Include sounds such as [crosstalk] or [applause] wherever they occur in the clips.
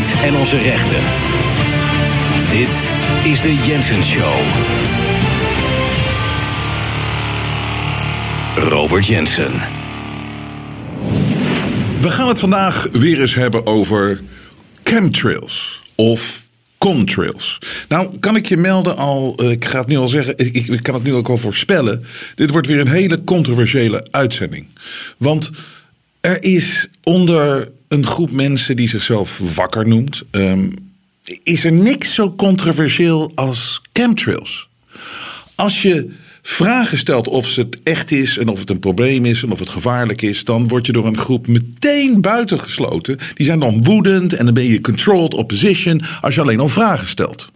en onze rechten. Dit is de Jensen Show. Robert Jensen. We gaan het vandaag weer eens hebben over chemtrails of contrails. Nou, kan ik je melden al, eh, ik ga het nu al zeggen, ik, ik kan het nu ook al voorspellen. Dit wordt weer een hele controversiële uitzending. Want er is onder een groep mensen die zichzelf wakker noemt, ehm, is er niks zo controversieel als chemtrails. Als je vragen stelt of het echt is en of het een probleem is en of het gevaarlijk is, dan word je door een groep meteen buitengesloten. Die zijn dan woedend en dan ben je controlled opposition als je alleen al vragen stelt.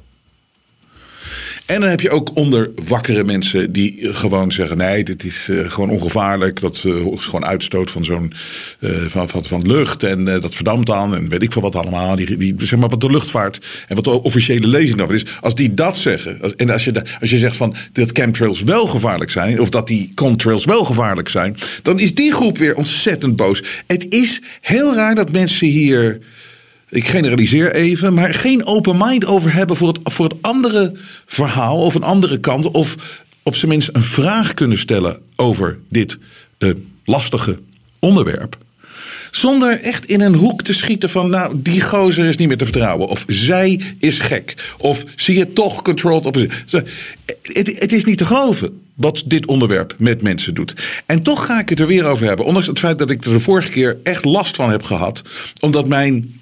En dan heb je ook onder wakkere mensen die gewoon zeggen: nee, dit is uh, gewoon ongevaarlijk. Dat uh, is gewoon uitstoot van zo'n uh, van, van, van lucht. En dat verdampt dan. En weet ik veel wat allemaal. Die, die, zeg maar wat de luchtvaart en wat de officiële lezing daarvan is. Als die dat zeggen. En als je, als je zegt van dat chemtrails wel gevaarlijk zijn. Of dat die contrails wel gevaarlijk zijn. Dan is die groep weer ontzettend boos. Het is heel raar dat mensen hier ik generaliseer even, maar geen open mind over hebben voor het, voor het andere verhaal of een andere kant. Of op zijn minst een vraag kunnen stellen over dit uh, lastige onderwerp. Zonder echt in een hoek te schieten van, nou, die gozer is niet meer te vertrouwen. Of zij is gek. Of zie je toch controlled op. Het is niet te geloven wat dit onderwerp met mensen doet. En toch ga ik het er weer over hebben. Ondanks het feit dat ik er de vorige keer echt last van heb gehad. Omdat mijn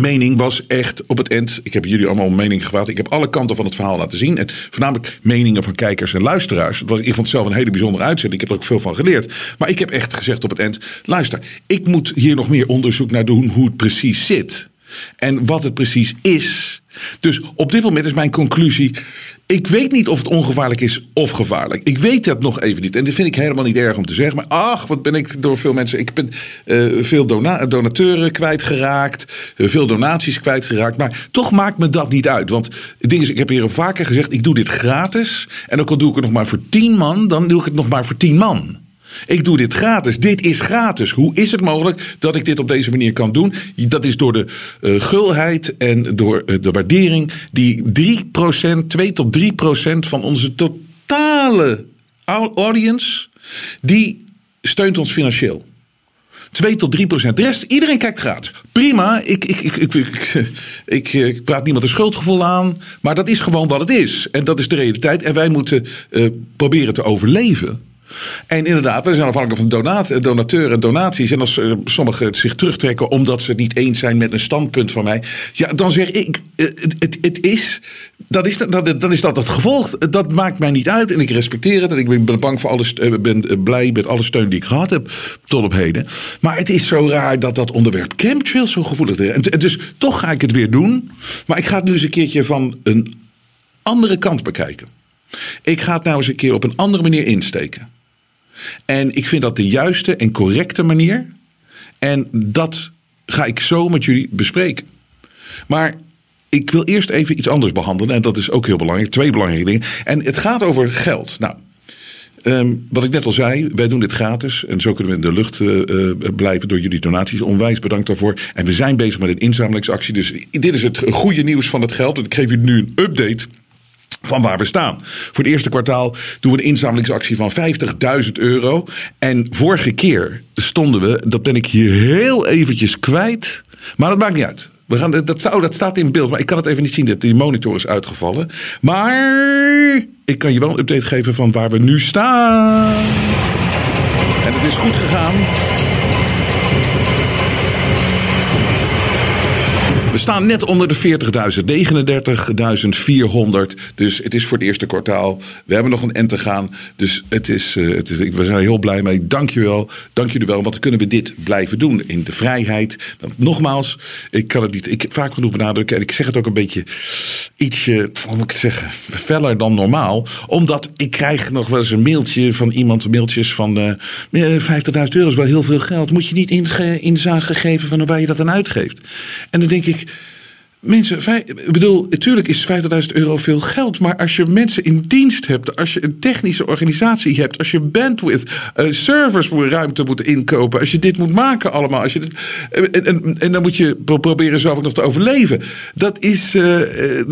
mening was echt op het eind. Ik heb jullie allemaal mening gevraagd. Ik heb alle kanten van het verhaal laten zien. En voornamelijk meningen van kijkers en luisteraars. Ik vond het zelf een hele bijzondere uitzending. Ik heb er ook veel van geleerd. Maar ik heb echt gezegd op het eind. Luister, ik moet hier nog meer onderzoek naar doen hoe het precies zit. En wat het precies is. Dus op dit moment is mijn conclusie. Ik weet niet of het ongevaarlijk is of gevaarlijk. Ik weet dat nog even niet. En dat vind ik helemaal niet erg om te zeggen. Maar ach, wat ben ik door veel mensen. Ik ben uh, veel dona donateuren kwijtgeraakt. Uh, veel donaties kwijtgeraakt. Maar toch maakt me dat niet uit. Want het ding is, ik heb hier al vaker gezegd. Ik doe dit gratis. En ook al doe ik het nog maar voor tien man. Dan doe ik het nog maar voor tien man. Ik doe dit gratis. Dit is gratis. Hoe is het mogelijk dat ik dit op deze manier kan doen? Dat is door de uh, gulheid en door uh, de waardering die 3%, 2 tot 3% van onze totale audience, die steunt ons financieel. 2 tot 3 procent. De rest, iedereen kijkt gratis. Prima, ik, ik, ik, ik, ik, praat niemand een schuldgevoel aan. Maar dat is gewoon wat het is. En dat is de realiteit. En wij moeten uh, proberen te overleven. En inderdaad, we zijn afhankelijk van donat, donateuren en donaties. En als uh, sommigen zich terugtrekken omdat ze het niet eens zijn met een standpunt van mij. Ja, dan zeg ik, uh, het, het, is, dat is, dat, dan is dat het gevolg. Dat maakt mij niet uit en ik respecteer het. En ik ben bang voor alles, ben blij met alle steun die ik gehad heb tot op heden. Maar het is zo raar dat dat onderwerp chemtrails zo gevoelig is. En dus toch ga ik het weer doen. Maar ik ga het nu eens een keertje van een andere kant bekijken. Ik ga het nou eens een keer op een andere manier insteken. En ik vind dat de juiste en correcte manier. En dat ga ik zo met jullie bespreken. Maar ik wil eerst even iets anders behandelen. En dat is ook heel belangrijk. Twee belangrijke dingen. En het gaat over geld. Nou, um, wat ik net al zei, wij doen dit gratis. En zo kunnen we in de lucht uh, uh, blijven door jullie donaties. Onwijs bedankt daarvoor. En we zijn bezig met een inzamelingsactie. Dus dit is het goede nieuws van het geld. En ik geef jullie nu een update van waar we staan. Voor het eerste kwartaal doen we een inzamelingsactie van 50.000 euro. En vorige keer stonden we, dat ben ik hier heel eventjes kwijt. Maar dat maakt niet uit. We gaan, dat, zou, dat staat in beeld, maar ik kan het even niet zien. Dat die monitor is uitgevallen. Maar ik kan je wel een update geven van waar we nu staan. En het is goed gegaan. We staan net onder de 40.000, 39.400. Dus het is voor het eerste kwartaal. We hebben nog een end te gaan. Dus het is, uh, het is, we zijn er heel blij mee. Dank je wel. Dank jullie wel. Want dan kunnen we dit blijven doen in de vrijheid. Want nogmaals, ik kan het niet. Ik vaak genoeg benadrukken. En ik zeg het ook een beetje ietsje, hoe moet ik het zeggen, feller dan normaal. Omdat ik krijg nog wel eens een mailtje van iemand, mailtjes van uh, 50.000 euro is wel heel veel geld. Moet je niet inzage geven van waar je dat aan uitgeeft. En dan denk ik, Mensen, ik bedoel, natuurlijk is 50.000 euro veel geld. Maar als je mensen in dienst hebt, als je een technische organisatie hebt, als je bandwidth, eh, servers ruimte moet inkopen, als je dit moet maken allemaal, als je en, en, en dan moet je pro- proberen zelf ook nog te overleven. Dat is, eh, eh,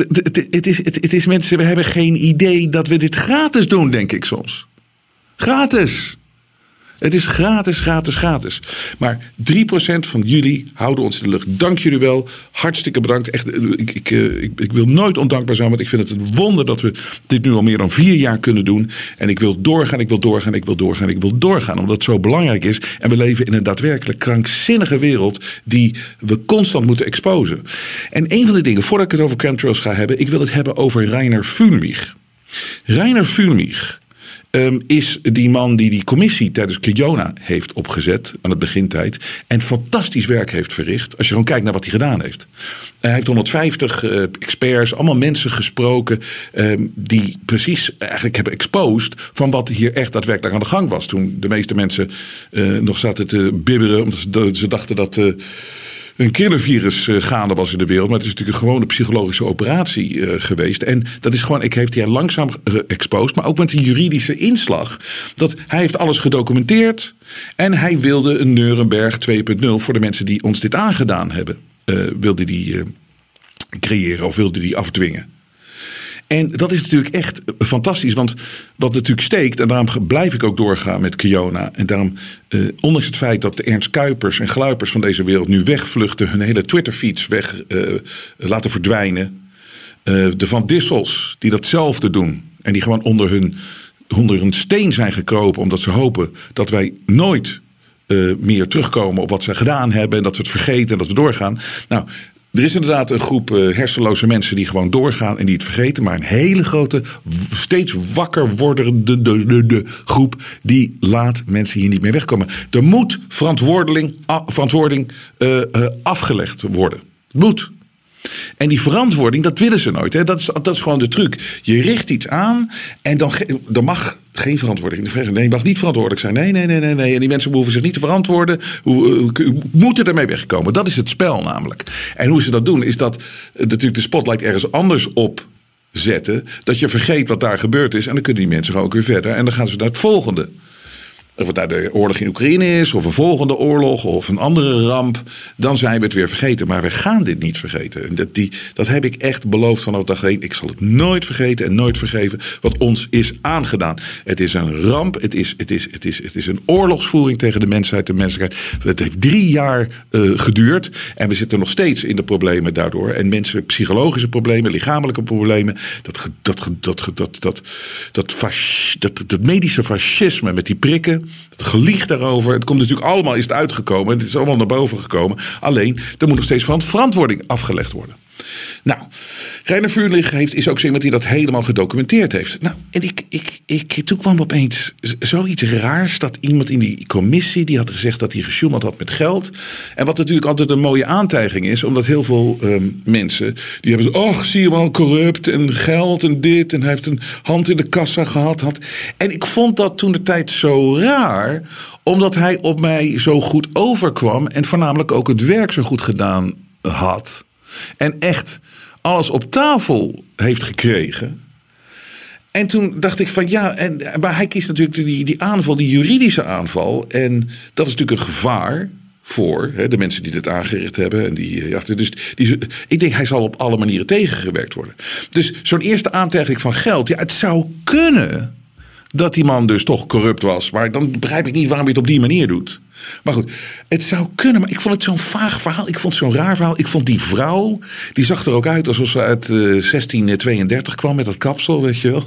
het, is, het is mensen, we hebben geen idee dat we dit gratis doen, denk ik soms. Gratis. Het is gratis, gratis, gratis. Maar 3% van jullie houden ons in de lucht. Dank jullie wel. Hartstikke bedankt. Echt, eh, ik, ik, eh, ik, ik wil nooit ondankbaar zijn, want ik vind het een wonder dat we dit nu al meer dan vier jaar kunnen doen. En ik wil doorgaan, ik wil doorgaan, ik wil doorgaan, ik wil doorgaan. Omdat het zo belangrijk is. En we leven in een daadwerkelijk krankzinnige wereld die we constant moeten exposen. En een van de dingen, voordat ik het over chemtrails ga hebben, ik wil het hebben over Reiner Fulmich. Reiner Fulmich ehm, is die man die die commissie tijdens Kiona heeft opgezet aan het begintijd. En fantastisch werk heeft verricht. Als je gewoon kijkt naar wat hij gedaan heeft. Hij heeft 150 eh, experts, allemaal mensen gesproken. ehm, die precies eigenlijk hebben exposed van wat hier echt daadwerkelijk aan de gang was. Toen de meeste mensen eh, nog zaten te bibberen. Omdat ze, ze dachten dat. eh, een killervirus eh, gaande was in de wereld. Maar het is natuurlijk een gewone psychologische operatie eh, geweest. En dat is gewoon, ik heeft hij langzaam geëxposed. Maar ook met een juridische inslag. Dat hij heeft alles gedocumenteerd. En hij wilde een Nuremberg 2.0 voor de mensen die ons dit aangedaan hebben. eh, wilde die creëren of wilde die afdwingen. En dat is natuurlijk echt fantastisch. Want wat natuurlijk steekt, en daarom blijf ik ook doorgaan met Kiona. En daarom, eh, ondanks het feit dat de Ernst Kuipers en Gluipers van deze wereld nu wegvluchten, hun hele Twitterfeeds weg eh, laten verdwijnen. Eh, de Van Dissels, die datzelfde doen. En die gewoon onder hun, onder hun steen zijn gekropen, omdat ze hopen dat wij nooit eh, meer terugkomen op wat ze gedaan hebben. En dat we het vergeten en dat we doorgaan. Nou, er is inderdaad een groep eh, hersenloze mensen die gewoon doorgaan en die het vergeten. Maar een hele grote, steeds wakker wordende de, de, de groep die laat mensen hier niet meer wegkomen. Er moet verantwoording, verantwoording eh, eh, afgelegd worden. Het moet. En die verantwoording, dat willen ze nooit. Hè? Dat, is, dat is gewoon de truc. Je richt iets aan en dan, mag geen verantwoording. Nee, je mag niet verantwoordelijk zijn. Nee, nee, nee, nee, nee. En die mensen hoeven zich niet te verantwoorden. Hoe, hoe- moeten ermee wegkomen. Dat is het spel namelijk. En hoe ze dat doen, is dat eh, natuurlijk de spotlight ergens anders op zetten. Dat je vergeet wat daar gebeurd is. En dan kunnen die mensen gewoon ook weer verder. En dan gaan ze naar het volgende. Of het nou de oorlog in Oekraïne is, of een volgende oorlog, of een andere ramp. Dan zijn we het weer vergeten. Maar we gaan dit niet vergeten. En dat, die, dat heb ik echt beloofd vanaf dag één. Ik zal het nooit vergeten en nooit vergeven wat ons is aangedaan. Het is een ramp. Het is, het is, het is, het is een oorlogsvoering tegen de mensheid, de menselijkheid. Het heeft drie jaar eh, geduurd. En we zitten nog steeds in de problemen daardoor. En mensen, psychologische problemen, lichamelijke problemen. Dat, dat, dat, ge- dat, dat, dat, fas- dat, dat medische fascisme met die prikken. Het gelieg daarover. Het komt natuurlijk allemaal, is het uitgekomen. Het is allemaal naar boven gekomen. Alleen, er moet nog steeds verantwoording afgelegd worden. Nou, Reiner Vuurlich heeft, is ook iemand die dat helemaal gedocumenteerd heeft. Nou, en ik, ik, ik, toen kwam opeens zoiets raars dat iemand in die commissie, die had gezegd dat hij gesjoemeld had met geld. En wat natuurlijk altijd een mooie aantijging is, omdat heel veel ehm, mensen, die hebben zo, oh, zie je wel, corrupt en geld en dit. En hij heeft een hand in de kassa gehad. Had. En ik vond dat toen de tijd zo raar, omdat hij op mij zo goed overkwam en voornamelijk ook het werk zo goed gedaan had. En echt alles op tafel heeft gekregen. En toen dacht ik van ja, en, maar hij kiest natuurlijk die, die aanval, die juridische aanval. En dat is natuurlijk een gevaar voor hè, de mensen die dit aangericht hebben. En die, ja, dus die, ik denk hij zal op alle manieren tegengewerkt worden. Dus zo'n eerste aantijging van geld, ja, het zou kunnen dat die man dus toch corrupt was. Maar dan begrijp ik niet waarom hij het op die manier doet. Maar goed, het zou kunnen. Maar ik vond het zo'n vaag verhaal. Ik vond het zo'n raar verhaal. Ik vond die vrouw, die zag er ook uit alsof ze uit eh, 1632 kwam met dat kapsel, weet je wel.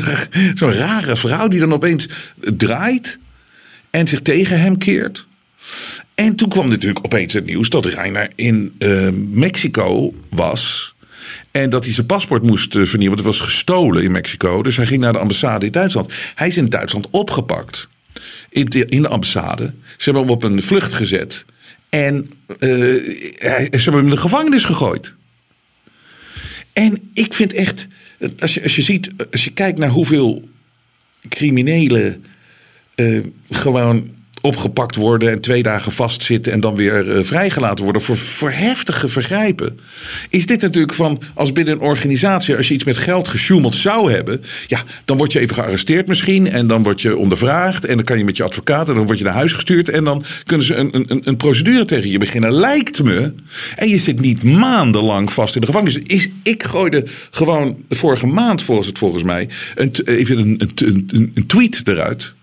[laughs] zo'n rare vrouw die dan opeens draait en zich tegen hem keert. En toen kwam natuurlijk opeens het nieuws dat Reiner in eh, Mexico was. En dat hij zijn paspoort moest eh, vernieuwen, want het was gestolen in Mexico. Dus hij ging naar de ambassade in Duitsland. Hij is in Duitsland opgepakt. In de, in de ambassade. Ze hebben hem op een vlucht gezet. En eh, hij, ze hebben hem in de gevangenis gegooid. En ik vind echt, als je, als je ziet, als je kijkt naar hoeveel criminelen eh, gewoon opgepakt worden en twee dagen vastzitten en dan weer uh, vrijgelaten worden voor, voor heftige vergrijpen. Is dit natuurlijk van, als binnen een organisatie, als je iets met geld gesjoemeld zou hebben, ja, dan word je even gearresteerd misschien en dan word je ondervraagd en dan kan je met je advocaat en dan word je naar huis gestuurd en dan kunnen ze een, een, een procedure tegen je beginnen, lijkt me. En je zit niet maandenlang vast in de gevangenis. Is, ik gooide gewoon vorige maand volgens het volgens mij een, even een, een, een tweet eruit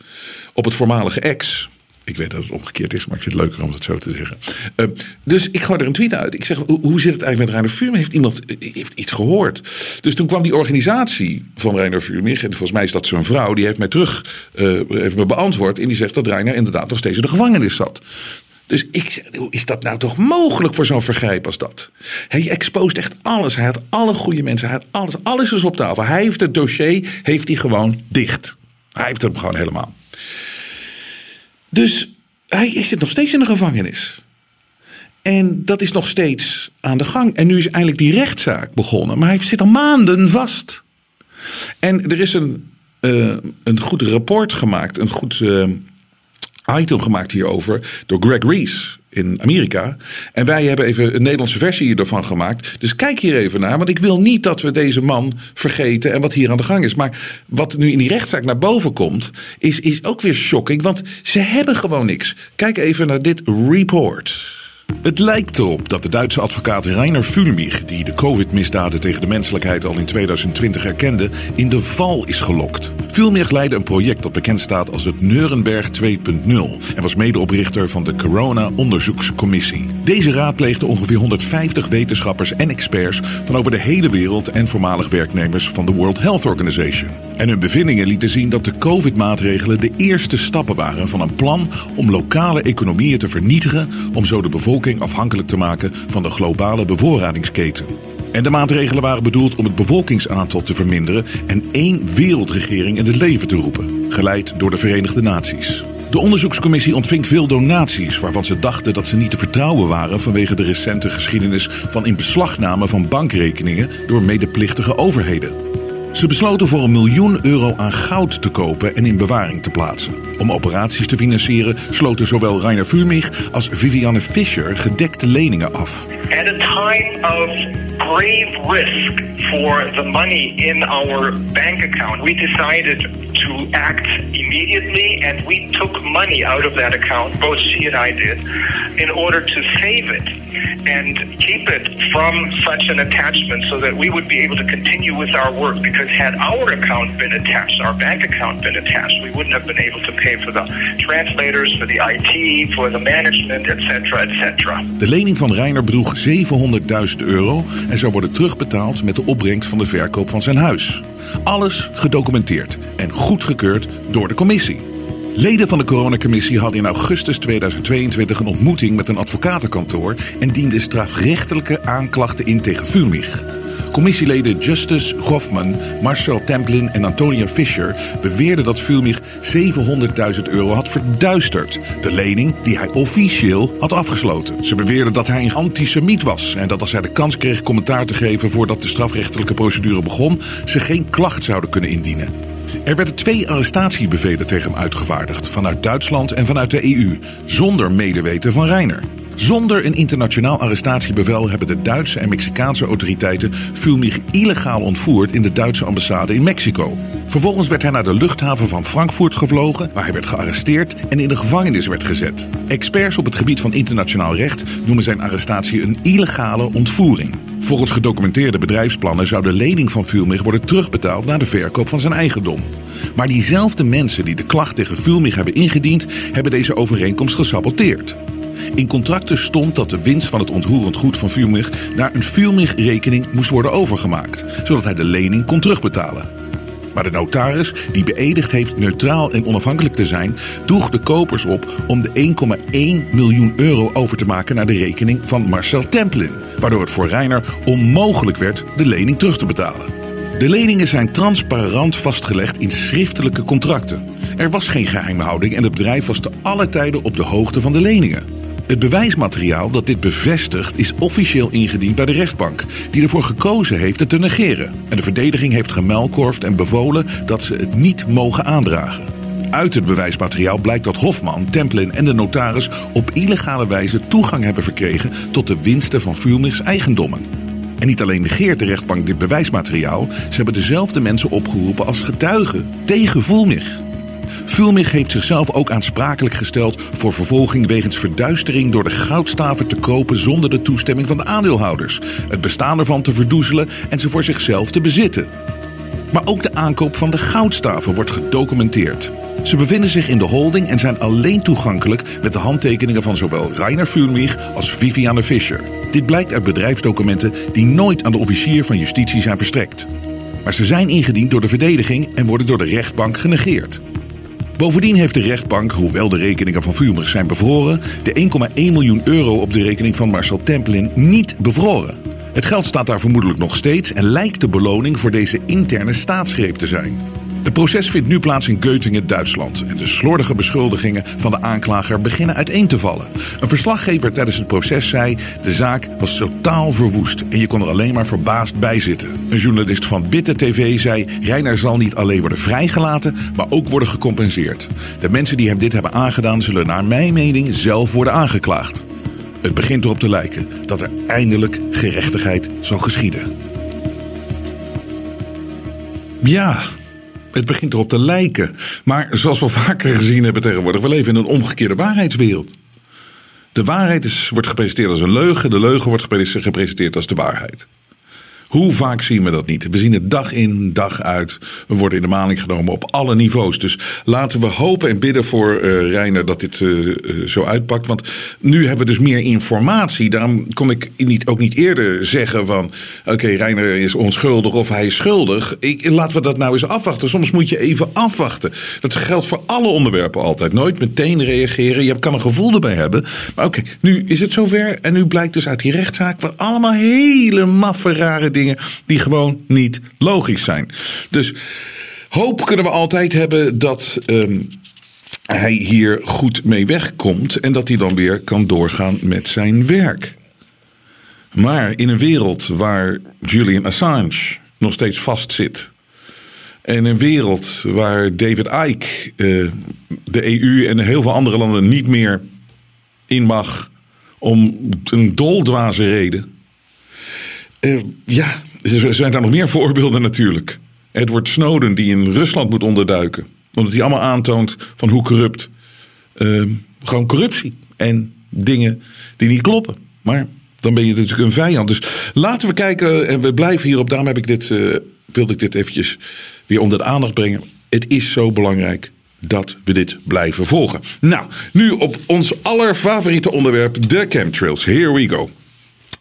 op het voormalige ex. Ik weet dat het omgekeerd is, maar ik vind het leuker om het zo te zeggen. Uh, dus ik gooi er een tweet uit. Ik zeg, hoe, zit het eigenlijk met Reiner Vuurmeer? Heeft iemand heeft iets gehoord? Dus toen kwam die organisatie van Reiner Vuurmeer, en volgens mij is dat zijn vrouw, die heeft mij terug uh, heeft me beantwoord. En die zegt dat Reiner inderdaad nog steeds in de gevangenis zat. Dus ik zeg, is dat nou toch mogelijk voor zo'n vergrijp als dat? Hij exposed echt alles. Hij had alle goede mensen. Hij had alles. Alles op tafel. Hij heeft het dossier heeft hij gewoon dicht. Hij heeft hem gewoon helemaal. Dus hij zit nog steeds in de gevangenis. En dat is nog steeds aan de gang. En nu is eindelijk die rechtszaak begonnen. Maar hij zit al maanden vast. En er is een, uh, een goed rapport gemaakt. Een goed uh, item gemaakt hierover. Door Greg Reese in Amerika. En wij hebben even een Nederlandse versie ervan gemaakt. Dus kijk hier even naar. Want ik wil niet dat we deze man vergeten en wat hier aan de gang is. Maar wat nu in die rechtszaak naar boven komt, is, is ook weer shocking. Want ze hebben gewoon niks. Kijk even naar dit report. Het lijkt erop dat de Duitse advocaat Rainer Fulmich, die de covid-misdaden tegen de menselijkheid al in 2020 erkende, in de val is gelokt. Fulmich leidde een project dat bekend staat als het Nuremberg 2.0 en was medeoprichter van de Corona-onderzoekscommissie. Deze raadpleegde ongeveer 150 wetenschappers en experts van over de hele wereld en voormalig werknemers van de World Health Organization. En hun bevindingen lieten zien dat de covid-maatregelen de eerste stappen waren van een plan om lokale economieën te vernietigen om zo de bevolking afhankelijk te maken van de globale bevoorradingsketen. En de maatregelen waren bedoeld om het bevolkingsaantal te verminderen en één wereldregering in het leven te roepen, geleid door de Verenigde Naties. De onderzoekscommissie ontving veel donaties waarvan ze dachten dat ze niet te vertrouwen waren vanwege de recente geschiedenis van in beslagname van bankrekeningen door medeplichtige overheden. Ze besloten voor een miljoen euro aan goud te kopen en in bewaring te plaatsen. Om operaties te financieren sloten zowel Rainer Fumig als Vivianne Fischer gedekte leningen af. At a time of grave risk for the money in our bank account, we decided to act immediately and we took money out of that account, both she and I did, in order to save it and keep it from such an attachment so that we would be able to continue with our work. Because had our account been attached, our bank account been attached, we wouldn't have been able to pay for the translators, for the IT, for the management, etc., etc. De lening van Reiner bedroeg 700.000 euro en zou worden terugbetaald met de opbrengst van de verkoop van zijn huis. Alles gedocumenteerd en goedgekeurd door de commissie. Leden van de coronacommissie hadden in augustus 2022 een ontmoeting met een advocatenkantoor en dienden strafrechtelijke aanklachten in tegen Fulmich. Commissieleden Justus Goffman, Marcel Templin en Antonia Fischer beweerden dat Fulmich 700.000 euro had verduisterd. De lening die hij officieel had afgesloten. Ze beweerden dat hij een antisemiet was en dat als hij de kans kreeg commentaar te geven voordat de strafrechtelijke procedure begon, ze geen klacht zouden kunnen indienen. Er werden twee arrestatiebevelen tegen hem uitgevaardigd vanuit Duitsland en vanuit de EU, zonder medeweten van Reiner. Zonder een internationaal arrestatiebevel hebben de Duitse en Mexicaanse autoriteiten Fulmich illegaal ontvoerd in de Duitse ambassade in Mexico. Vervolgens werd hij naar de luchthaven van Frankfurt gevlogen, waar hij werd gearresteerd en in de gevangenis werd gezet. Experts op het gebied van internationaal recht noemen zijn arrestatie een illegale ontvoering. Volgens gedocumenteerde bedrijfsplannen zou de lening van Fulmich worden terugbetaald na de verkoop van zijn eigendom. Maar diezelfde mensen die de klacht tegen Fulmich hebben ingediend, hebben deze overeenkomst gesaboteerd. In contracten stond dat de winst van het ontroerend goed van Fulmich naar een Fulmich-rekening moest worden overgemaakt, zodat hij de lening kon terugbetalen. Maar de notaris, die beëdigd heeft neutraal en onafhankelijk te zijn, droeg de kopers op om de 1,1 miljoen euro over te maken naar de rekening van Marcel Templin, waardoor het voor Reiner onmogelijk werd de lening terug te betalen. De leningen zijn transparant vastgelegd in schriftelijke contracten. Er was geen geheimhouding en het bedrijf was te alle tijden op de hoogte van de leningen. Het bewijsmateriaal dat dit bevestigt is officieel ingediend bij de rechtbank, die ervoor gekozen heeft het te negeren. En de verdediging heeft gemelkorfd en bevolen dat ze het niet mogen aandragen. Uit het bewijsmateriaal blijkt dat Hofman, Templin en de notaris op illegale wijze toegang hebben verkregen tot de winsten van Vulmichs eigendommen. En niet alleen negeert de rechtbank dit bewijsmateriaal, ze hebben dezelfde mensen opgeroepen als getuigen tegen Vulmich. Vulmich heeft zichzelf ook aansprakelijk gesteld voor vervolging wegens verduistering door de goudstaven te kopen zonder de toestemming van de aandeelhouders, het bestaan ervan te verdoezelen en ze voor zichzelf te bezitten. Maar ook de aankoop van de goudstaven wordt gedocumenteerd. Ze bevinden zich in de holding en zijn alleen toegankelijk met de handtekeningen van zowel Rainer Fulmich als Viviane Fischer. Dit blijkt uit bedrijfsdocumenten die nooit aan de officier van justitie zijn verstrekt. Maar ze zijn ingediend door de verdediging en worden door de rechtbank genegeerd. Bovendien heeft de rechtbank, hoewel de rekeningen van Fulmich zijn bevroren, de 1,1 miljoen euro op de rekening van Marcel Templin niet bevroren. Het geld staat daar vermoedelijk nog steeds en lijkt de beloning voor deze interne staatsgreep te zijn. Het proces vindt nu plaats in Göttingen, Duitsland. En de slordige beschuldigingen van de aanklager beginnen uiteen te vallen. Een verslaggever tijdens het proces zei: De zaak was totaal verwoest en je kon er alleen maar verbaasd bij zitten. Een journalist van Bitte TV zei: Reiner zal niet alleen worden vrijgelaten, maar ook worden gecompenseerd. De mensen die hem dit hebben aangedaan, zullen naar mijn mening zelf worden aangeklaagd. Het begint erop te lijken dat er eindelijk gerechtigheid zal geschieden. Ja, het begint erop te lijken. Maar zoals we vaker gezien hebben tegenwoordig, we leven in een omgekeerde waarheidswereld. De waarheid is, wordt gepresenteerd als een leugen, de leugen wordt gepresenteerd als de waarheid. Hoe vaak zien we dat niet? We zien het dag in, dag uit. We worden in de maling genomen op alle niveaus. Dus laten we hopen en bidden voor uh, Reiner dat dit uh, zo uitpakt. Want nu hebben we dus meer informatie. Daarom kon ik niet, ook niet eerder zeggen van... oké, Reiner is onschuldig of hij is schuldig. Ik, laten we dat nou eens afwachten. Soms moet je even afwachten. Dat geldt voor alle onderwerpen altijd. Nooit meteen reageren. Je kan een gevoel erbij hebben. Maar oké, nu is het zover. En nu blijkt dus uit die rechtszaak... allemaal hele maffe rare dingen die gewoon niet logisch zijn. Dus hoop kunnen we altijd hebben dat. Um, hij hier goed mee wegkomt en dat hij dan weer kan doorgaan met zijn werk. Maar in een wereld waar Julian Assange nog steeds vastzit. En een wereld waar David Icke uh, de EU en heel veel andere landen niet meer in mag om een doldwaze reden. Uh, ja, er zijn daar nog meer voorbeelden natuurlijk. Edward Snowden die in Rusland moet onderduiken. Omdat hij allemaal aantoont van hoe corrupt. Uh, gewoon corruptie en dingen die niet kloppen. Maar dan ben je natuurlijk een vijand. Dus laten we kijken en we blijven hierop. Daarom heb ik dit, uh, wilde ik dit eventjes weer onder de aandacht brengen. Het is zo belangrijk dat we dit blijven volgen. Nou, nu op ons allerfavoriete onderwerp, de chemtrails. Here we go.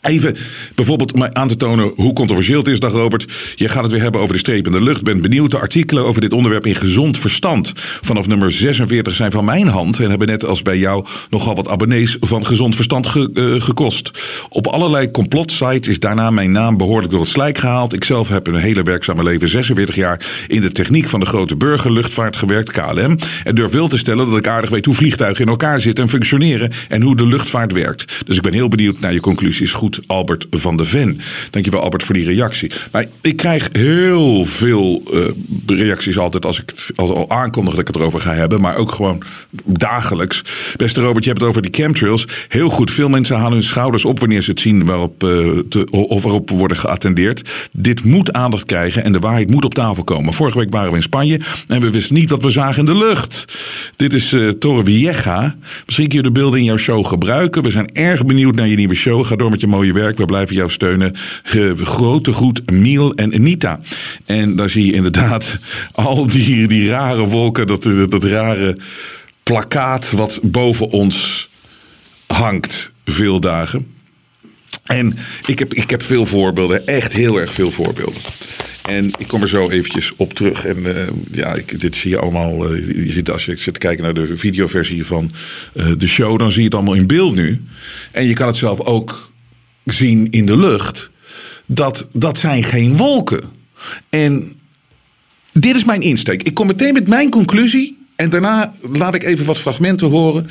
Even bijvoorbeeld aan te tonen hoe controversieel het is, dag Robert. Je gaat het weer hebben over de streep in de lucht. Ben benieuwd. De artikelen over dit onderwerp in gezond verstand vanaf nummer 46 zijn van mijn hand. En hebben net als bij jou nogal wat abonnees van gezond verstand ge, uh, gekost. Op allerlei complotsites is daarna mijn naam behoorlijk door het slijk gehaald. Ik zelf heb een hele werkzame leven, 46 jaar, in de techniek van de grote burgerluchtvaart gewerkt, KLM. En durf wel te stellen dat ik aardig weet hoe vliegtuigen in elkaar zitten en functioneren. En hoe de luchtvaart werkt. Dus ik ben heel benieuwd naar je conclusies. Goed Albert van de Ven. Dankjewel Albert voor die reactie. Maar ik krijg heel veel uh, reacties altijd als ik het al aankondig dat ik het erover ga hebben. Maar ook gewoon dagelijks. Beste Robert, je hebt het over die chemtrails. Heel goed. Veel mensen halen hun schouders op wanneer ze het zien waarop, uh, of erop worden geattendeerd. Dit moet aandacht krijgen en de waarheid moet op tafel komen. Vorige week waren we in Spanje en we wisten niet wat we zagen in de lucht. Dit is uh, Torre Vieja. Misschien kun je de beelden in jouw show gebruiken. We zijn erg benieuwd naar je nieuwe show. Ga door met je mooie werk. We blijven jou steunen. Grote groet Miel en Anita. En daar zie je inderdaad [laughs] al die, die rare wolken, dat, dat rare plakkaat wat boven ons hangt veel dagen. En ik heb, ik heb veel voorbeelden, echt heel erg veel voorbeelden. En ik kom er zo eventjes op terug. En uh, ja, ik, dit zie je allemaal. Uh, je ziet als je zit te kijken naar de videoversie van uh, de show, dan zie je het allemaal in beeld nu. En je kan het zelf ook zien in de lucht. Dat, dat zijn geen wolken. En dit is mijn insteek. Ik kom meteen met mijn conclusie. En daarna laat ik even wat fragmenten horen.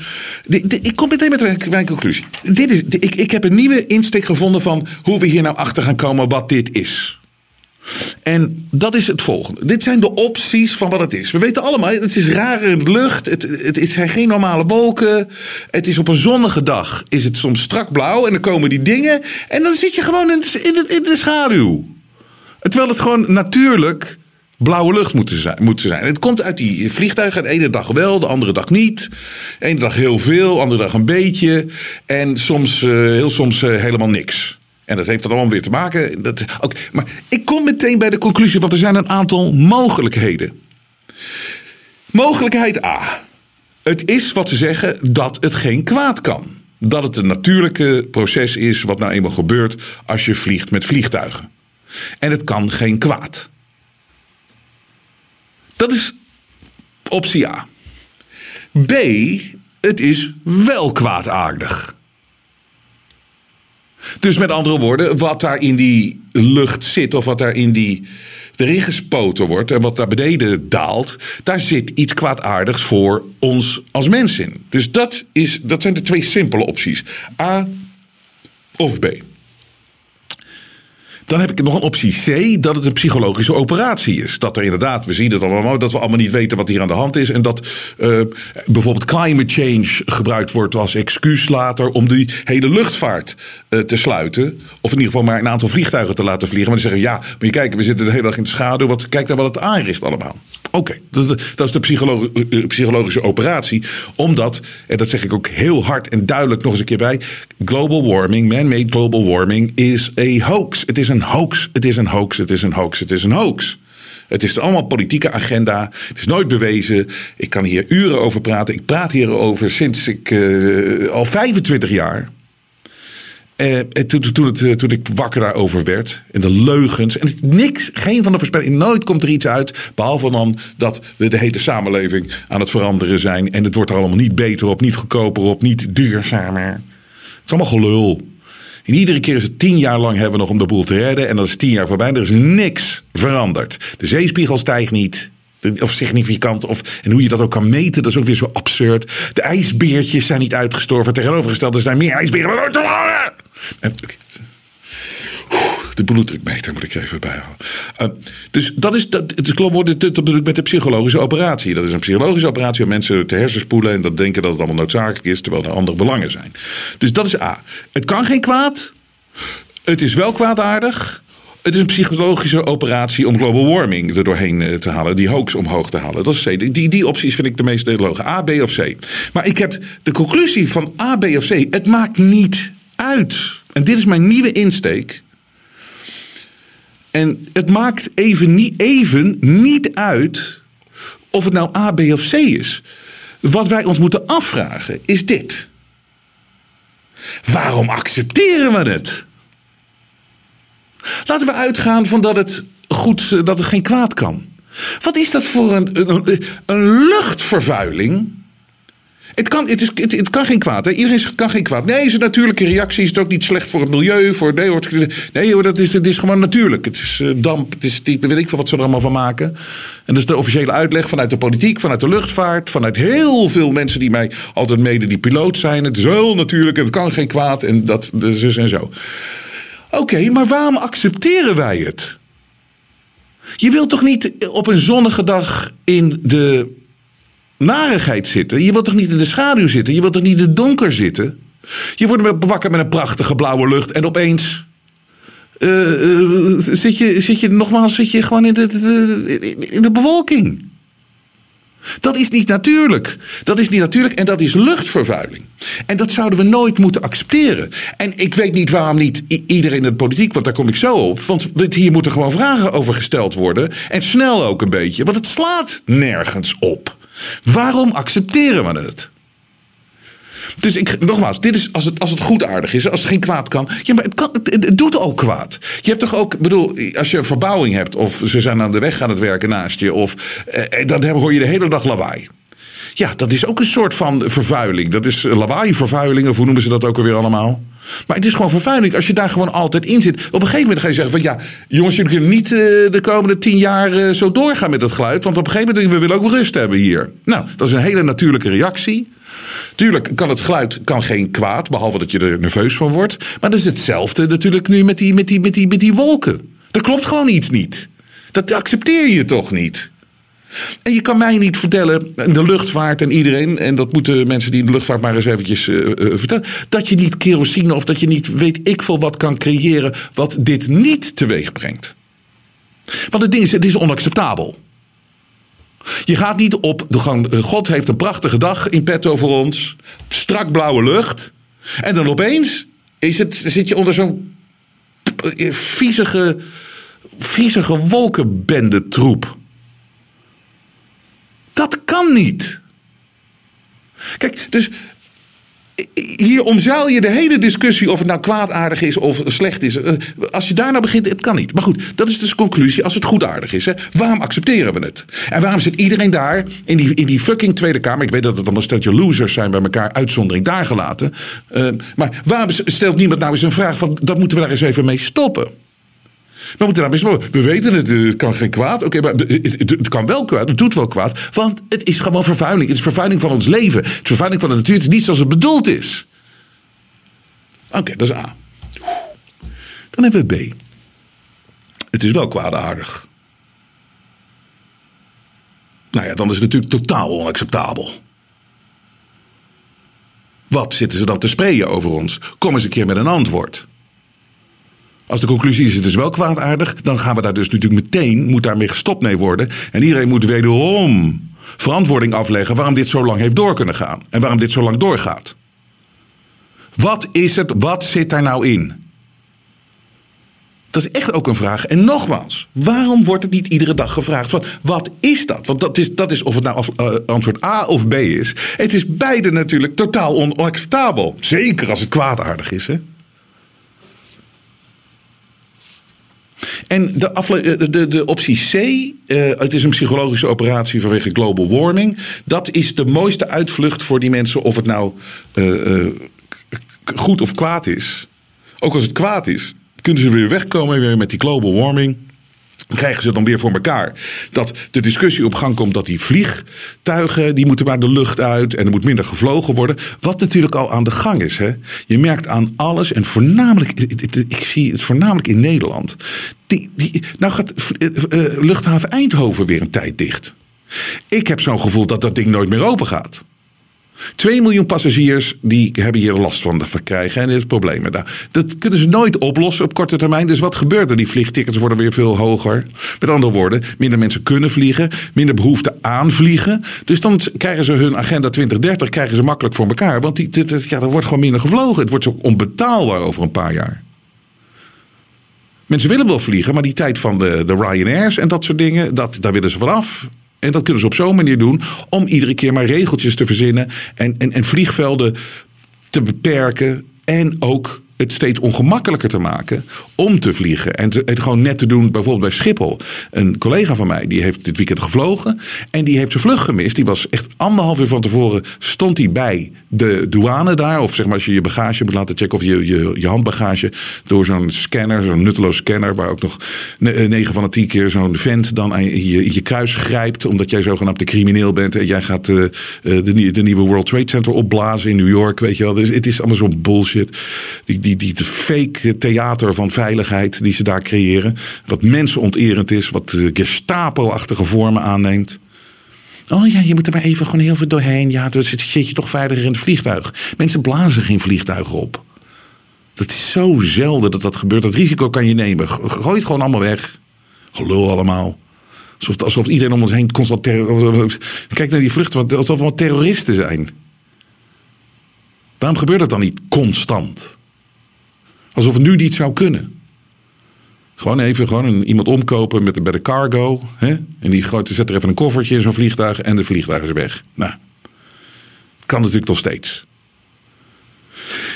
ik kom meteen met mijn conclusie. Dit is, ik, ik heb een nieuwe insteek gevonden van hoe we hier nou achter gaan komen wat dit is. En dat is het volgende. Dit zijn de opties van wat het is. We weten allemaal, het is rare lucht. Het, het, het zijn geen normale wolken. Het is op een zonnige dag. Is het soms strak blauw. En dan komen die dingen. En dan zit je gewoon in, de- in, de, schaduw. Terwijl het gewoon natuurlijk blauwe lucht moet zijn. Zijn. Het komt uit die vliegtuigen. De ene dag wel, de andere dag niet. De ene dag heel veel, de andere dag een beetje. En soms, eh, heel soms eh, helemaal niks. En dat heeft dan allemaal weer te maken. Dat, maar ik kom meteen bij de conclusie, want er zijn een aantal mogelijkheden. Mogelijkheid A. Het is wat ze zeggen dat het geen kwaad kan. Dat het een natuurlijke proces is wat nou eenmaal gebeurt als je vliegt met vliegtuigen. En het kan geen kwaad. Dat is optie A. B. Het is wel kwaadaardig. Dus met andere woorden, wat daar in die lucht zit, of wat daar in die erin gespoten wordt en wat daar beneden daalt, daar zit iets kwaadaardigs voor ons als mens in. Dus dat, is, dat zijn de twee simpele opties: A of B. Dan heb ik nog een optie C, dat het een psychologische operatie is. Dat er inderdaad, we zien het allemaal, dat we allemaal niet weten wat hier aan de hand is. En dat eh, bijvoorbeeld climate change gebruikt wordt als excuus later om die hele luchtvaart eh, te sluiten. Of in ieder geval maar een aantal vliegtuigen te laten vliegen. Maar die zeggen, ja, maar je kijken, we zitten de hele dag in de schaduw. Wat, kijk naar wat het aanricht allemaal. Oké, dat, dat is de eh, psychologische operatie. Omdat, en dat zeg ik ook heel hard en duidelijk nog eens een keer bij. Global warming, man-made global warming is a hoax. Het is een hoax, het is een hoax, het is een hoax, het is een hoax. Het is allemaal politieke agenda. Het is nooit bewezen. Ik kan hier uren over praten. Ik praat hierover sinds ik eh, al 25 jaar. En toen, toen, eh, toen ik wakker daarover werd. En de leugens. En niks, geen van de voorspellingen. Nooit komt er iets uit. Behalve dan dat we de hele samenleving aan het veranderen zijn. En het wordt er allemaal niet beter op, niet goedkoper op, niet duurzamer. Het is allemaal gelul. En iedere keer is het tien jaar lang hebben we nog om de boel te redden. En dat is tien jaar voorbij. Er is niks veranderd. De zeespiegel stijgt niet. Of significant. Of, en hoe je dat ook kan meten, dat is ook weer zo absurd. De ijsbeertjes zijn niet uitgestorven. Tegenovergesteld, er zijn meer ijsberen dan ooit tevoren. En, de bloeddrukmeter moet ik even bij halen. Uh, dus dat is, dat, het klopt, ik met de psychologische operatie. Dat is een psychologische operatie om mensen te hersenspoelen en dat denken dat het allemaal noodzakelijk is, terwijl er andere belangen zijn. Dus dat is A. Het kan geen kwaad. Het is wel kwaadaardig. Het is een psychologische operatie om global warming er doorheen eh, te halen, die hoax omhoog te halen. Dat is C. Die, die opties vind ik de meest logische. A, B of C. Maar ik heb de conclusie van A, B of C. Het maakt niet uit. En dit is mijn nieuwe insteek. En het maakt even niet, even niet uit of het nou A, B of C is. Wat wij ons moeten afvragen is dit. Waarom accepteren we het? Laten we uitgaan van dat het goed, dat het geen kwaad kan. Wat is dat voor een, een, een luchtvervuiling? Het kan, het, is, het, kan geen kwaad. Iedereen zegt het kan geen kwaad. Nee, is een natuurlijke reactie. Is ook niet slecht voor het milieu? Voor, nee, hoor, nee dat is, het is gewoon natuurlijk. Het is uh, damp, het is type, weet ik veel wat ze er allemaal van maken. En dat is de officiële uitleg vanuit de politiek, vanuit de luchtvaart, vanuit heel veel mensen die mij altijd mede die piloot zijn. Het is heel natuurlijk en het kan geen kwaad en dat, dus en zo. Oké, maar waarom accepteren wij het? Je wilt toch niet op een zonnige dag in de narigheid zitten? Je wilt toch niet in de schaduw zitten? Je wilt toch niet in het donker zitten? Je wordt wakker met een prachtige blauwe lucht en opeens. Uh, uh, zit, je, zit je nogmaals zit je gewoon in de, de, in de bewolking. Dat is niet natuurlijk. Dat is niet natuurlijk en dat is luchtvervuiling. En dat zouden we nooit moeten accepteren. En ik weet niet waarom niet iedereen in de politiek, want daar kom ik zo op. Want hier moeten gewoon vragen over gesteld worden. En snel ook een beetje, want het slaat nergens op. Waarom accepteren we het? Dus ik, nogmaals, dit is als het, als het goedaardig is, als het geen kwaad kan. Ja, maar het, het, doet al kwaad. Je hebt toch ook, bedoel, als je een verbouwing hebt, of ze zijn aan de weg aan het werken naast je, of eh, dan hoor je de hele dag lawaai. Ja, dat is ook een soort van vervuiling. Dat is lawaaivervuiling, of hoe noemen ze dat ook alweer allemaal? Maar het is gewoon vervuiling als je daar gewoon altijd in zit. Op een gegeven moment ga je zeggen van ja, jongens, jullie kunnen niet uh, de komende tien jaar uh, zo doorgaan met dat geluid. Want op een gegeven moment we willen ook rust hebben hier. Nou, dat is een hele natuurlijke reactie. Tuurlijk kan het geluid kan geen kwaad, behalve dat je er nerveus van wordt. Maar dat is hetzelfde natuurlijk nu met die, met die, met die, met die wolken. Er klopt gewoon iets niet. Dat accepteer je toch niet? En je kan mij niet vertellen, de luchtvaart en iedereen, en dat moeten mensen die in de luchtvaart maar eens eventjes uh, vertellen, dat je niet kerosine of dat je niet weet ik veel wat kan creëren wat dit niet teweeg brengt. Want het ding is, het is onacceptabel. Je gaat niet op, de gang, eh, God heeft een prachtige dag in petto voor ons, strak blauwe lucht, en dan opeens is het, zit je onder zo'n viezige, viezige wolkenbende troep. Dat kan niet. Kijk, dus hier omzeil je de hele discussie of het nou kwaadaardig is of slecht is. Eh, als je daar nou begint, het kan niet. Maar goed, dat is dus de conclusie als het goedaardig is. Hè. Waarom accepteren we het? En waarom zit iedereen daar in die, in die fucking Tweede Kamer? Ik weet dat het een steltje losers zijn bij elkaar, uitzondering daar gelaten. Uh, maar waarom stelt niemand nou eens een vraag van dat moeten we daar eens even mee stoppen? We moeten daar best We weten het, het kan geen kwaad. Oké, maar het, kan wel kwaad. Het doet wel kwaad. Want het is gewoon vervuiling. Het is vervuiling van ons leven. Het is vervuiling van de natuur. Het is niet zoals het bedoeld is. Oké, dat is A. Dan hebben we B. Het is wel kwaadaardig. Nou ja, dan is het natuurlijk totaal onacceptabel. Wat zitten ze dan te spreken over ons? Kom eens een keer met een antwoord. Als de conclusie is, het is wel kwaadaardig, dan gaan we daar dus natuurlijk meteen, moet daarmee gestopt mee worden. En iedereen moet wederom verantwoording afleggen waarom dit zo lang heeft door kunnen gaan. En waarom dit zo lang doorgaat. Wat is het, wat zit daar nou in? Dat is echt ook een vraag. En nogmaals, waarom wordt het niet iedere dag gevraagd van wat is dat? Want dat is, dat is of het nou uh, antwoord A of B is. Het is beide natuurlijk totaal onacceptabel. Zeker als het kwaadaardig is. Hè? En de, eh, de, de optie C, uh, het is een psychologische operatie vanwege global warming. Dat is de mooiste uitvlucht voor die mensen, of het nou uh, goed of kwaad is. Ook als het kwaad is, kunnen ze weer wegkomen weer met die global warming krijgen ze dan weer voor elkaar. Dat de discussie op gang komt dat die vliegtuigen, die moeten maar de lucht uit en er moet minder gevlogen worden. Wat natuurlijk al aan de gang is. Hè? Je merkt aan alles en voornamelijk, ik zie het voornamelijk in Nederland. Die, die, nou gaat uh, luchthaven Eindhoven weer een tijd dicht. Ik heb zo'n gevoel dat dat ding nooit meer open gaat. 2 miljoen passagiers die hebben hier last van krijgen en het problemen. Dat kunnen ze nooit oplossen op korte termijn. Dus wat gebeurt er? Die vliegtickets worden weer veel hoger. Met andere woorden, minder mensen kunnen vliegen, minder behoefte aan vliegen. Dus dan krijgen ze hun agenda 2030 krijgen ze makkelijk voor elkaar. Want die, ja, er wordt gewoon minder gevlogen. Het wordt zo onbetaalbaar over een paar jaar. Mensen willen wel vliegen, maar die tijd van de, de Ryanairs en dat soort dingen, dat, daar willen ze vanaf. En dat kunnen ze op zo'n manier doen om iedere keer maar regeltjes te verzinnen en, en, en vliegvelden te beperken en ook het steeds ongemakkelijker te maken om te vliegen. En het gewoon net te doen, bijvoorbeeld bij Schiphol. Een collega van mij, die heeft dit weekend gevlogen. En die heeft zijn vlucht gemist. Die was echt anderhalf uur van tevoren, stond hij bij de douane daar. Of zeg maar als je je bagage moet laten checken of je, je, handbagage. Door zo'n scanner, zo'n nutteloos scanner. Waar ook nog negen van de tien keer zo'n vent dan aan je, kruis grijpt. Omdat jij zogenaamd de crimineel bent. En jij gaat uh, de, de nieuwe World Trade Center opblazen in New York. Weet je wel. Dus het is allemaal zo'n bullshit. Die, die, die fake theater van die ze daar creëren. Wat mensenonterend is, wat Gestapo-achtige vormen aanneemt. Oh ja, je moet er maar even gewoon heel veel doorheen. Ja, dan zit je toch veiliger in het vliegtuig. Mensen blazen geen vliegtuigen op. Dat is zo zelden dat dat gebeurt. Dat risico kan je nemen. Gooi het gewoon allemaal weg. Gelul allemaal. Alsof, alsof iedereen om ons heen constant... Kijk naar die vluchten, alsof we terroristen zijn. Waarom gebeurt dat dan niet constant? Alsof het nu niet zou kunnen. Gewoon even gewoon iemand omkopen met, bij de cargo. Hè? En die gooit, zet er even een koffertje in zo'n vliegtuig en de vliegtuig is weg. Nou, kan natuurlijk nog steeds.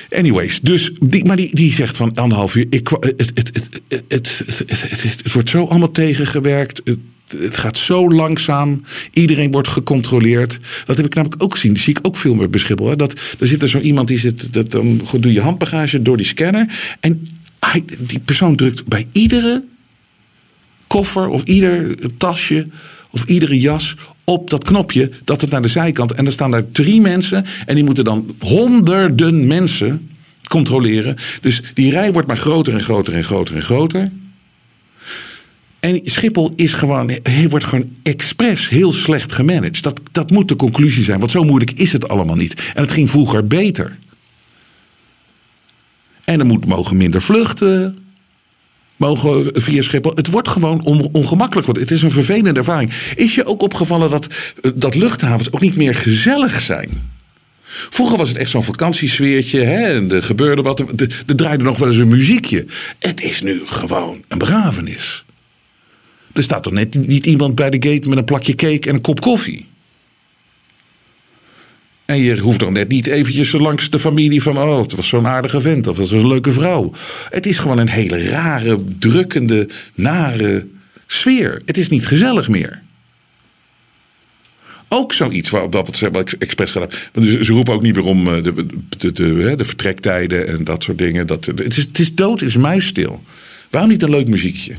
Anyways, dus die, maar die, die zegt van anderhalf uur. Ik, het, het, het, het, wordt zo allemaal tegengewerkt het gaat zo langzaam. Iedereen wordt gecontroleerd. Dat heb ik namelijk ook gezien. Dat zie ik ook veel meer beschippel. Hè? Dat, er zit er zo iemand die zit. Dat, dan doe je handbagage door die scanner. En hij, die persoon drukt bij iedere koffer of ieder tasje of iedere jas op dat knopje dat het naar de zijkant. En er staan daar drie mensen en die moeten dan honderden mensen controleren. Dus die rij wordt maar groter en groter en groter en groter. En Schiphol is gewoon, wordt gewoon expres heel slecht gemanaged. Dat, dat moet de conclusie zijn, want zo moeilijk is het allemaal niet. En het ging vroeger beter. En er moet, mogen minder vluchten. Mogen via Schiphol. Het wordt gewoon ongemakkelijk. Het is een vervelende ervaring. Is je ook opgevallen dat, dat luchthavens ook niet meer gezellig zijn? Vroeger was het echt zo'n vakantiesfeertje. Hè, en er gebeurde wat. Er draaide nog wel eens een muziekje. Het is nu gewoon een begrafenis. Er staat toch net niet iemand bij de gate met een plakje cake en een kop koffie. En je hoeft dan net niet eventjes langs de familie van... oh, het was zo'n aardige vent of dat was een leuke vrouw. Het is gewoon een hele rare, drukkende, nare sfeer. Het is niet gezellig meer. Ook zoiets wat dat ze hebben expres gedaan. Ze roepen ook niet meer om eh, de, de, de, de, vertrektijden en dat soort dingen. Dat, het, is, het is dood, is muisstil. Waarom niet een leuk muziekje?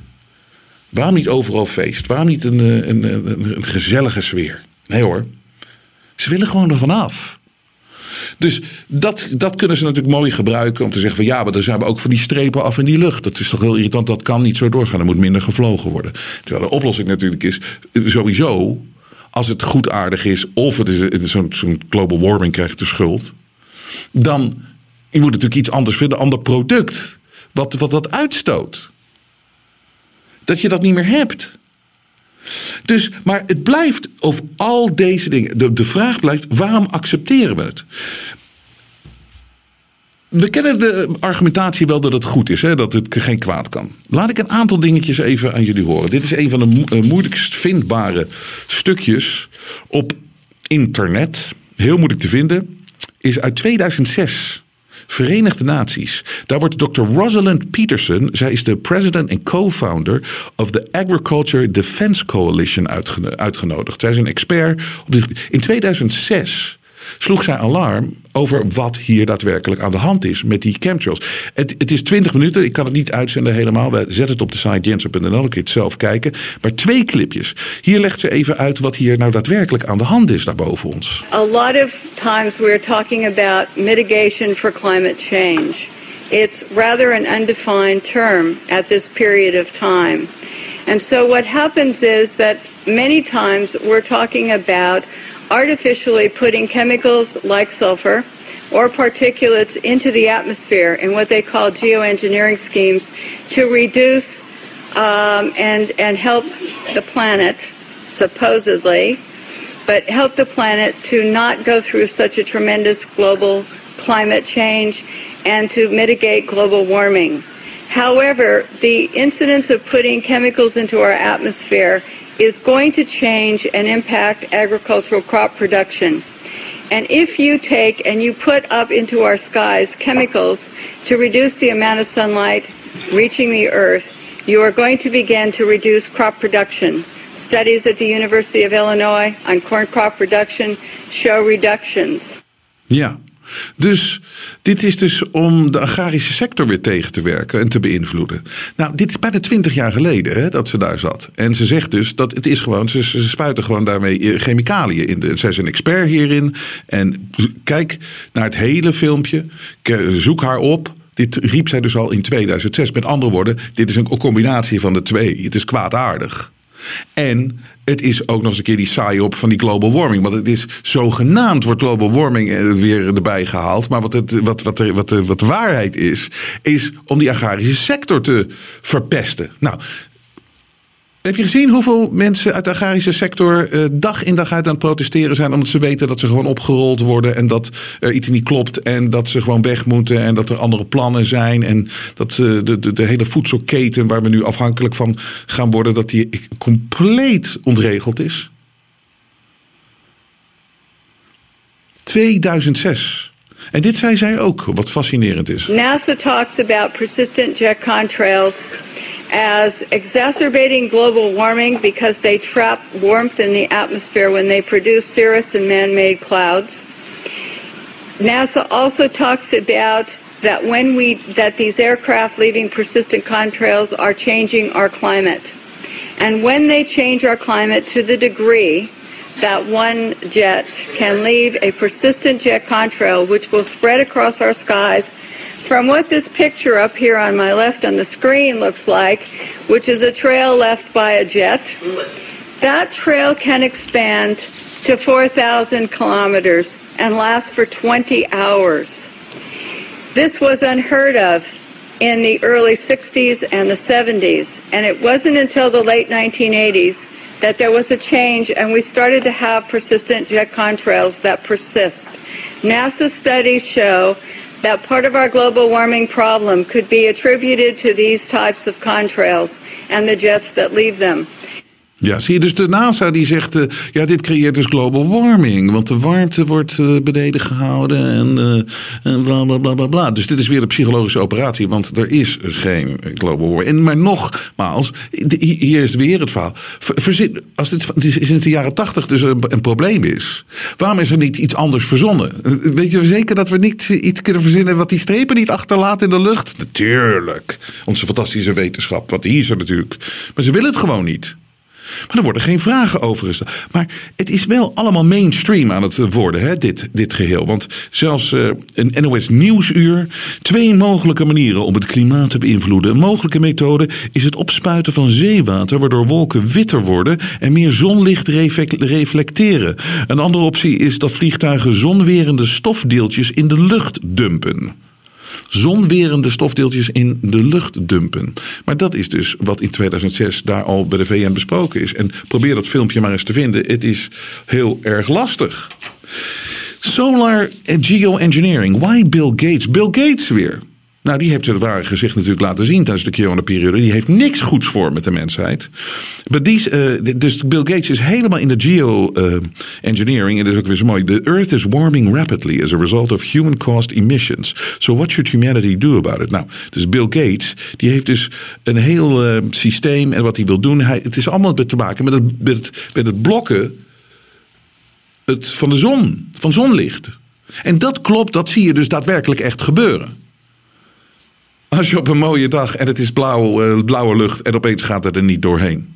Waarom niet overal feest? Waarom niet een, eh, een, een, een gezellige sfeer? Nee hoor. Ze willen gewoon ervan af. Dus dat, dat kunnen ze natuurlijk mooi gebruiken om te zeggen van ja, maar dan zijn we ook van die strepen af in die lucht. Dat is toch heel irritant, dat kan niet zo doorgaan. Er moet minder gevlogen worden. Terwijl de oplossing natuurlijk is sowieso, als het goed aardig is of het is zo'n zo global warming krijgt de schuld, dan je moet natuurlijk iets anders vinden, ander product wat, wat dat uitstoot. Dat je dat niet meer hebt. Dus, maar het blijft over al deze dingen. De, vraag blijft: waarom accepteren we het? We kennen de argumentatie wel dat het goed is, hè, dat het geen kwaad kan. Laat ik een aantal dingetjes even aan jullie horen. Dit is een van de eh, moeilijkst vindbare stukjes op internet. Heel moeilijk te vinden. Is uit 2006. Verenigde Naties. Daar wordt Dr. Rosalind Peterson, zij is de president en co-founder of the Agriculture Defense Coalition uitgenodigd. Zij is een expert. In 2006 sloeg zij alarm over wat hier daadwerkelijk aan de hand is met die chemtrails. Het, het is 20 minuten, ik kan het niet uitzenden helemaal. We zetten het op de site jensen.nl, je het zelf kijken. Maar twee clipjes. Hier legt ze even uit wat hier nou daadwerkelijk aan de hand is daar boven ons. A lot of times we're talking about mitigation for climate change. It's rather an undefined term at this period of time. And so what happens is that many times we're talking about artificially putting chemicals like sulfur or particulates into the atmosphere in what they call geoengineering schemes to reduce um, and, and help the planet, supposedly, but help the planet to not go through such a tremendous global climate change and to mitigate global warming. However, the incidence of putting chemicals into our atmosphere is going to change and impact agricultural crop production. And if you take and you put up into our skies chemicals to reduce the amount of sunlight reaching the earth, you are going to begin to reduce crop production. Studies at the University of Illinois on corn crop production show reductions. Ja, Dus dit is dus om de agrarische sector weer tegen te werken en te beïnvloeden. Nou, dit is bijna twintig jaar geleden hè, dat ze daar zat. En ze zegt dus dat het is gewoon, ze, ze spuiten gewoon daarmee eh, chemicaliën in. Zij is een expert hierin. En kijk naar het hele filmpje. Zoek haar op. Dit riep zij dus al in 2006. Met andere woorden, dit is een combinatie van de twee. Het is kwaadaardig. En het is ook nog eens een keer die saai op van die global warming. Want het is zogenaamd wordt global warming eh, weer erbij gehaald. Maar wat, het, wat, wat, wat, wat de waarheid is, is om die agrarische sector te verpesten. Nou, heb je gezien hoeveel mensen uit de agrarische sector eh, dag in dag uit aan het protesteren zijn? Omdat ze weten dat ze gewoon opgerold worden en dat er iets niet klopt. En dat ze gewoon weg moeten en dat er andere plannen zijn. En dat uh, de, de, de hele voedselketen waar we nu afhankelijk van gaan worden, dat die compleet ontregeld is. 2006. En dit zei zij ook, wat fascinerend is. NASA talks about persistent jet contrails as exacerbating global warming because they trap warmth in the atmosphere when they produce cirrus and man-made clouds. NASA also talks about that when we that these aircraft leaving persistent contrails are changing our climate. And when they change our climate to the degree that one jet can leave a persistent jet contrail which will spread across our skies from what this picture up here on my left on the screen looks like, which is a trail left by a jet. That trail can expand to 4,000 kilometers and last for 20 hours. This was unheard of in the early 60s and the 70s, and it wasn't until the late 1980s that there was a change and we started to have persistent jet contrails that persist. NASA studies show that part of our global warming problem could be attributed to these types of contrails and the jets that leave them. Ja, zie je dus de NASA die zegt, uh, ja, dit creëert dus global warming. Want de warmte wordt uh, beneden gehouden en, uh, bla bla bla bla bla. Dus dit is weer een psychologische operatie, want er is geen global warming. En, maar nogmaals, hier is weer het verhaal. Verzin, als dit, in de jaren tachtig dus een, een, probleem is, waarom is er niet iets anders verzonnen? Weet je zeker dat we niet iets kunnen verzinnen wat die strepen niet achterlaat in de lucht? Natuurlijk. Onze fantastische wetenschap, wat die is er natuurlijk. Maar ze willen het gewoon niet. Maar er worden geen vragen over gesteld. Maar het is wel allemaal mainstream aan het worden, hè, dit, dit geheel. Want zelfs uh, een NOS Nieuwsuur. Twee mogelijke manieren om het klimaat te beïnvloeden. Een mogelijke methode is het opspuiten van zeewater, waardoor wolken witter worden en meer zonlicht reflecteren. Een andere optie is dat vliegtuigen zonwerende stofdeeltjes in de lucht dumpen zonwerende stofdeeltjes in de lucht dumpen. Maar dat is dus wat in 2006 daar al bij de VN besproken is. En probeer dat filmpje maar eens te vinden. Het is heel erg lastig. Solar Geoengineering. Why Bill Gates? Bill Gates weer. Nou, die heeft het ware gezicht natuurlijk laten zien tijdens de corona-periode. Die heeft niks goeds voor met de mensheid. Maar die, uh, dus Bill Gates is helemaal in de geo-engineering. en dat is ook weer zo mooi. The Earth is warming rapidly as a result of human-caused emissions. So what should humanity do about it? Nou, dus Bill Gates, die heeft dus een heel uh, systeem en wat hij wil doen. Hij, het is allemaal te maken met het, met het, met het blokken het, van de zon, van zonlicht. En dat klopt, dat zie je dus daadwerkelijk echt gebeuren. Als je op een mooie dag en het is blauw, uh, blauwe lucht en opeens gaat het er niet doorheen.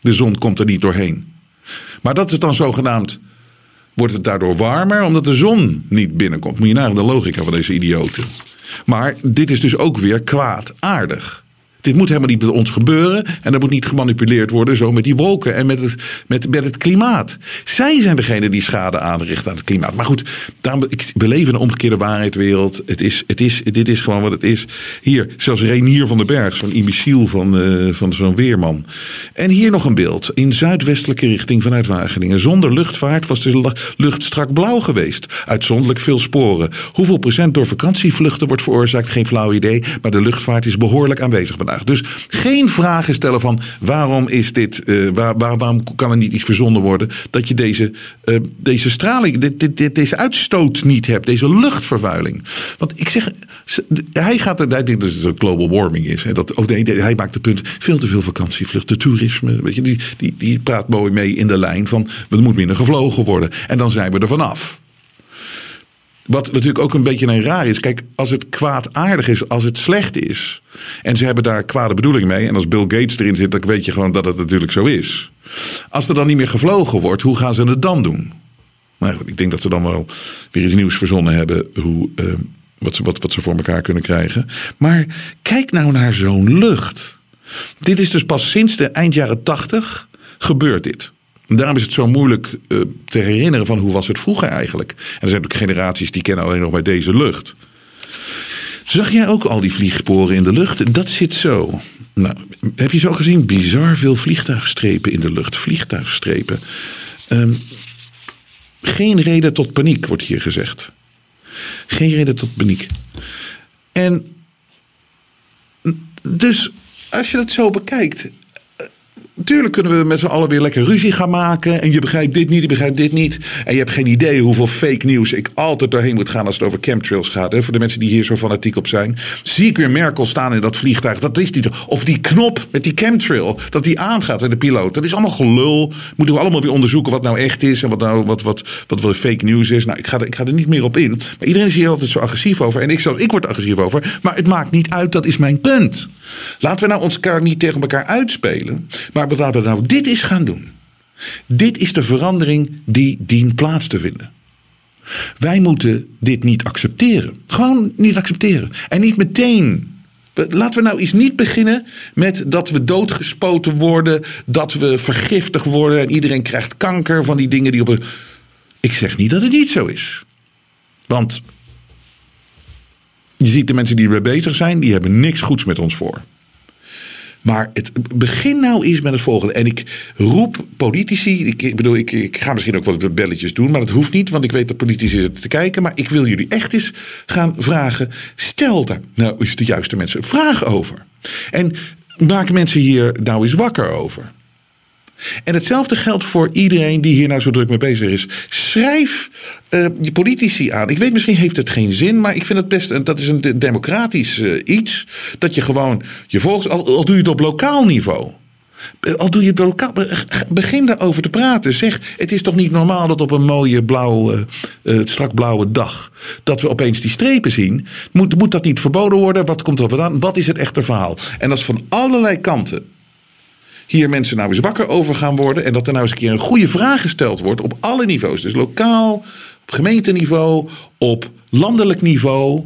De zon komt er niet doorheen. Maar dat is dan zogenaamd. Wordt het daardoor warmer omdat de zon niet binnenkomt? Moet je naar de logica van deze idioten. Maar dit is dus ook weer kwaadaardig. Dit moet helemaal niet met ons gebeuren. En dat moet niet gemanipuleerd worden zo met die wolken en met het, met, met het klimaat. Zij zijn degene die schade aanrichten aan het klimaat. Maar goed, daarom, we leven in een omgekeerde waarheidswereld. Het is, het is, dit is gewoon wat het is. Hier, zelfs Renier van den Berg, zo'n imbeciel van, uh, van zo'n weerman. En hier nog een beeld. In zuidwestelijke richting vanuit Wageningen. Zonder luchtvaart was de lucht strak blauw geweest. Uitzonderlijk veel sporen. Hoeveel procent door vakantievluchten wordt veroorzaakt? Geen flauw idee. Maar de luchtvaart is behoorlijk aanwezig Dus geen vragen stellen van waarom is dit, uh, waar, waar, waarom kan er niet iets verzonnen worden dat je deze, uh, deze straling, dit, dit, deze uitstoot niet hebt, deze luchtvervuiling. Want ik zeg, hij gaat er, hij denkt dat global warming is. Hè, dat, oh hij maakt het punt, veel te veel vakantievluchten, toerisme, weet je, die, die, die praat mooi mee in de lijn van er moet minder gevlogen worden. En dan zijn we er vanaf. Wat natuurlijk ook een beetje een raar is. Kijk, als het kwaadaardig is, als het slecht is. En ze hebben daar kwade bedoeling mee. En als Bill Gates erin zit, dan weet je gewoon dat het natuurlijk zo is. Als er dan niet meer gevlogen wordt, hoe gaan ze het dan doen? Maar goed, ik denk dat ze dan wel weer iets nieuws verzonnen hebben. Hoe, uh, wat, ze, wat, wat ze voor elkaar kunnen krijgen. Maar kijk nou naar zo'n lucht. Dit is dus pas sinds de eind jaren tachtig gebeurt dit. Daarom is het zo moeilijk uh, te herinneren van hoe was het vroeger eigenlijk. En er zijn ook generaties die kennen alleen nog maar deze lucht. Zag jij ook al die vliegsporen in de lucht? Dat zit zo. Nou, heb je zo gezien? Bizar veel vliegtuigstrepen in de lucht. Vliegtuigstrepen. Um, geen reden tot paniek, wordt hier gezegd. Geen reden tot paniek. En dus als je dat zo bekijkt, Tuurlijk kunnen we met z'n allen weer lekker ruzie gaan maken. En je begrijpt dit niet, je begrijpt dit niet. En je hebt geen idee hoeveel fake nieuws ik altijd doorheen moet gaan als het over chemtrails gaat. Hè, voor de mensen die hier zo fanatiek op zijn. Zie ik weer Merkel staan in dat vliegtuig. Dat is niet. Of die knop met die chemtrail. Dat die aangaat bij de piloot. Dat is allemaal gelul. Moeten we allemaal weer onderzoeken wat nou echt is. En wat nou wat, wat, wat, wat fake nieuws is. Nou, ik ga, ik ga er niet meer op in. Maar iedereen is hier altijd zo agressief over. En ik, zo, ik word agressief over. Maar het maakt niet uit. Dat is mijn punt. Laten we nou ons elkaar niet tegen elkaar uitspelen. Maar laten we nou dit eens gaan doen. Dit is de verandering die dient plaats te vinden. Wij moeten dit niet accepteren. Gewoon niet accepteren. En niet meteen. Laten we nou eens niet beginnen met dat we doodgespoten worden, dat we vergiftigd worden en iedereen krijgt kanker van die dingen die op. Ik zeg niet dat het niet zo is. Want je ziet de mensen die er bezig zijn, die hebben niks goeds met ons voor. Maar het begin nou eens met het volgende. En ik roep politici. Ik, bedoel, ik, ik ga misschien ook wat belletjes doen. Maar dat hoeft niet, want ik weet dat politici zitten te kijken. Maar ik wil jullie echt eens gaan vragen. Stel daar nou eens de juiste mensen vragen over. En maak mensen hier nou eens wakker over. En hetzelfde geldt voor iedereen die hier nou zo druk mee bezig is. Schrijf uh, je politici aan. Ik weet, misschien heeft het geen zin, maar ik vind het best. Dat is een democratisch uh, iets. Dat je gewoon je volgt, al, doe je het op lokaal niveau. Eh, al doe je het lokaal. Begin daarover te praten. Zeg, het is toch niet normaal dat op een mooie blauwe, strak blauwe dag. dat we opeens die strepen zien. Moet, moet dat niet verboden worden? Wat komt er vandaan? Wat is het echte verhaal? En dat is van allerlei kanten hier mensen nou eens wakker over gaan worden. En dat er nou eens een keer een goede vraag gesteld wordt op alle niveaus. Dus lokaal, op gemeenteniveau, op landelijk niveau.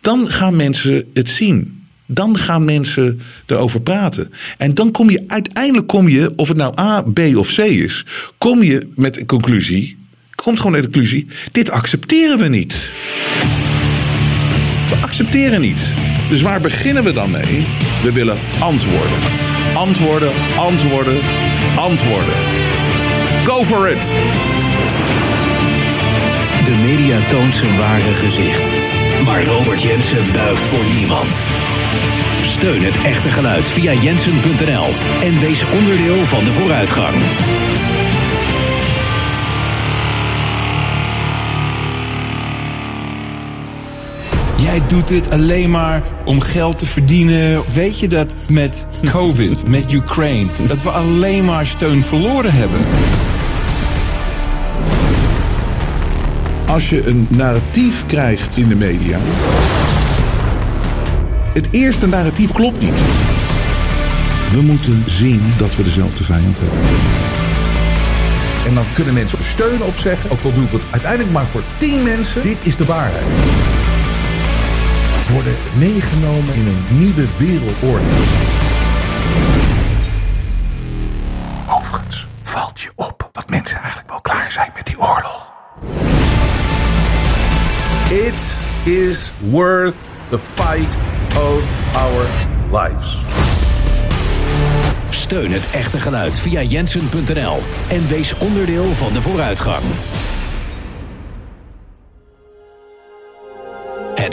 Dan gaan mensen het zien. Dan gaan mensen erover praten. En dan kom je uiteindelijk kom je, of het nou A, B of C is, kom je met een conclusie. Komt gewoon naar de conclusie. Dit accepteren we niet. We accepteren niet. Dus waar beginnen we dan mee? We willen antwoorden. Antwoorden, antwoorden, antwoorden. Go for it! De media toont zijn ware gezicht. Maar Robert Jensen buigt voor niemand. Steun het echte geluid via jensen.nl en wees onderdeel van de vooruitgang. Jij doet dit alleen maar om geld te verdienen. Weet je dat met COVID, [laughs] met Ukraine, dat we alleen maar steun verloren hebben? Als je een narratief krijgt in de media. Het eerste narratief klopt niet. We moeten zien dat we dezelfde vijand hebben. En dan kunnen mensen steun op zeggen. Ook al doe ik het uiteindelijk maar voor tien mensen. Dit is de waarheid worden meegenomen in een nieuwe wereldorde. Overigens valt je op dat mensen eigenlijk wel klaar zijn met die oorlog. It is worth the fight of our lives. Steun het echte geluid via jensen.nl en wees onderdeel van de vooruitgang.